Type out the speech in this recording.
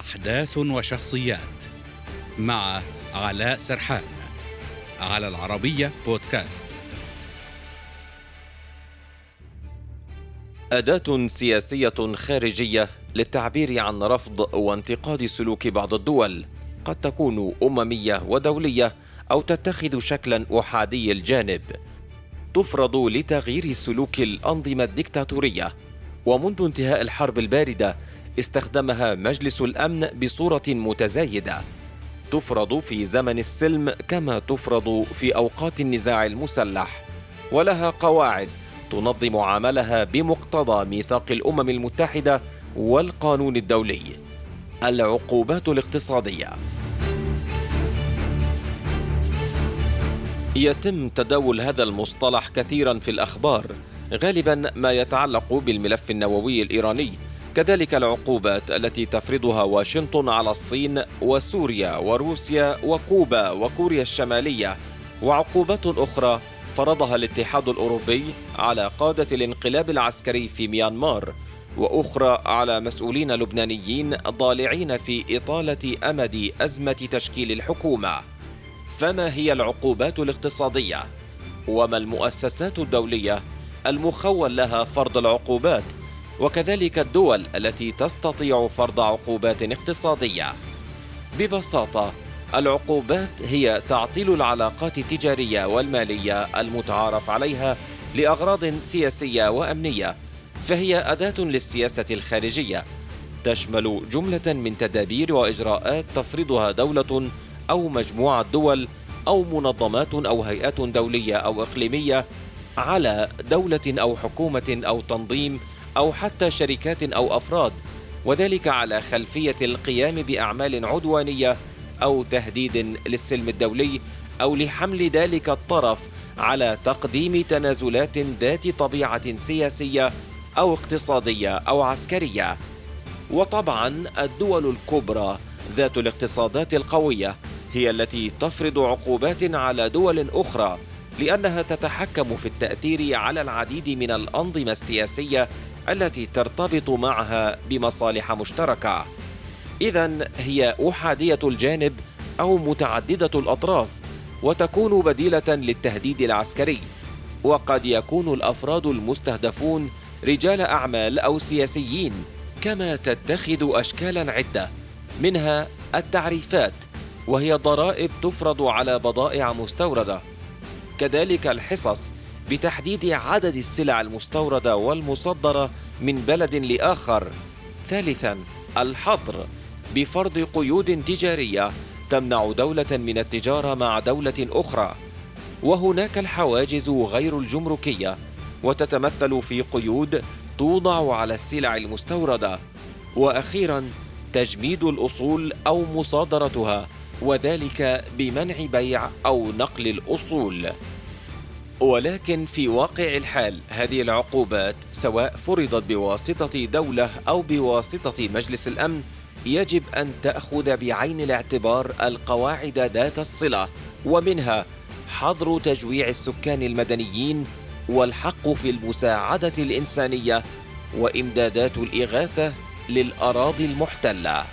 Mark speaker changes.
Speaker 1: أحداث وشخصيات مع علاء سرحان على العربية بودكاست.
Speaker 2: أداة سياسية خارجية للتعبير عن رفض وانتقاد سلوك بعض الدول. قد تكون أممية ودولية أو تتخذ شكلا أحادي الجانب. تفرض لتغيير سلوك الأنظمة الدكتاتورية. ومنذ انتهاء الحرب الباردة استخدمها مجلس الأمن بصورة متزايدة. تفرض في زمن السلم كما تفرض في أوقات النزاع المسلح. ولها قواعد تنظم عملها بمقتضى ميثاق الأمم المتحدة والقانون الدولي. العقوبات الاقتصادية. يتم تداول هذا المصطلح كثيرا في الأخبار غالبا ما يتعلق بالملف النووي الإيراني. كذلك العقوبات التي تفرضها واشنطن على الصين وسوريا وروسيا وكوبا وكوريا الشمالية وعقوبات أخرى فرضها الاتحاد الأوروبي على قادة الانقلاب العسكري في ميانمار وأخرى على مسؤولين لبنانيين ضالعين في إطالة أمد أزمة تشكيل الحكومة. فما هي العقوبات الاقتصادية؟ وما المؤسسات الدولية المخول لها فرض العقوبات؟ وكذلك الدول التي تستطيع فرض عقوبات اقتصادية. ببساطة العقوبات هي تعطيل العلاقات التجارية والمالية المتعارف عليها لأغراض سياسية وأمنية فهي أداة للسياسة الخارجية. تشمل جملة من تدابير وإجراءات تفرضها دولة أو مجموعة دول أو منظمات أو هيئات دولية أو إقليمية على دولة أو حكومة أو تنظيم أو حتى شركات أو أفراد وذلك على خلفية القيام بأعمال عدوانية أو تهديد للسلم الدولي أو لحمل ذلك الطرف على تقديم تنازلات ذات طبيعة سياسية أو اقتصادية أو عسكرية. وطبعا الدول الكبرى ذات الاقتصادات القوية هي التي تفرض عقوبات على دول أخرى لأنها تتحكم في التأثير على العديد من الأنظمة السياسية التي ترتبط معها بمصالح مشتركة. اذا هي أحادية الجانب أو متعددة الأطراف وتكون بديلة للتهديد العسكري. وقد يكون الأفراد المستهدفون رجال أعمال أو سياسيين كما تتخذ اشكالا عدة منها التعريفات وهي ضرائب تفرض على بضائع مستوردة. كذلك الحصص بتحديد عدد السلع المستوردة والمصدرة من بلد لآخر. ثالثا الحظر. بفرض قيود تجارية تمنع دولة من التجارة مع دولة أخرى. وهناك الحواجز غير الجمركية وتتمثل في قيود توضع على السلع المستوردة. وأخيرا تجميد الأصول أو مصادرتها وذلك بمنع بيع أو نقل الأصول. ولكن في واقع الحال هذه العقوبات سواء فرضت بواسطة دولة أو بواسطة مجلس الأمن يجب أن تأخذ بعين الاعتبار القواعد ذات الصلة ومنها حظر تجويع السكان المدنيين والحق في المساعدة الإنسانية وإمدادات الإغاثة للأراضي المحتلة.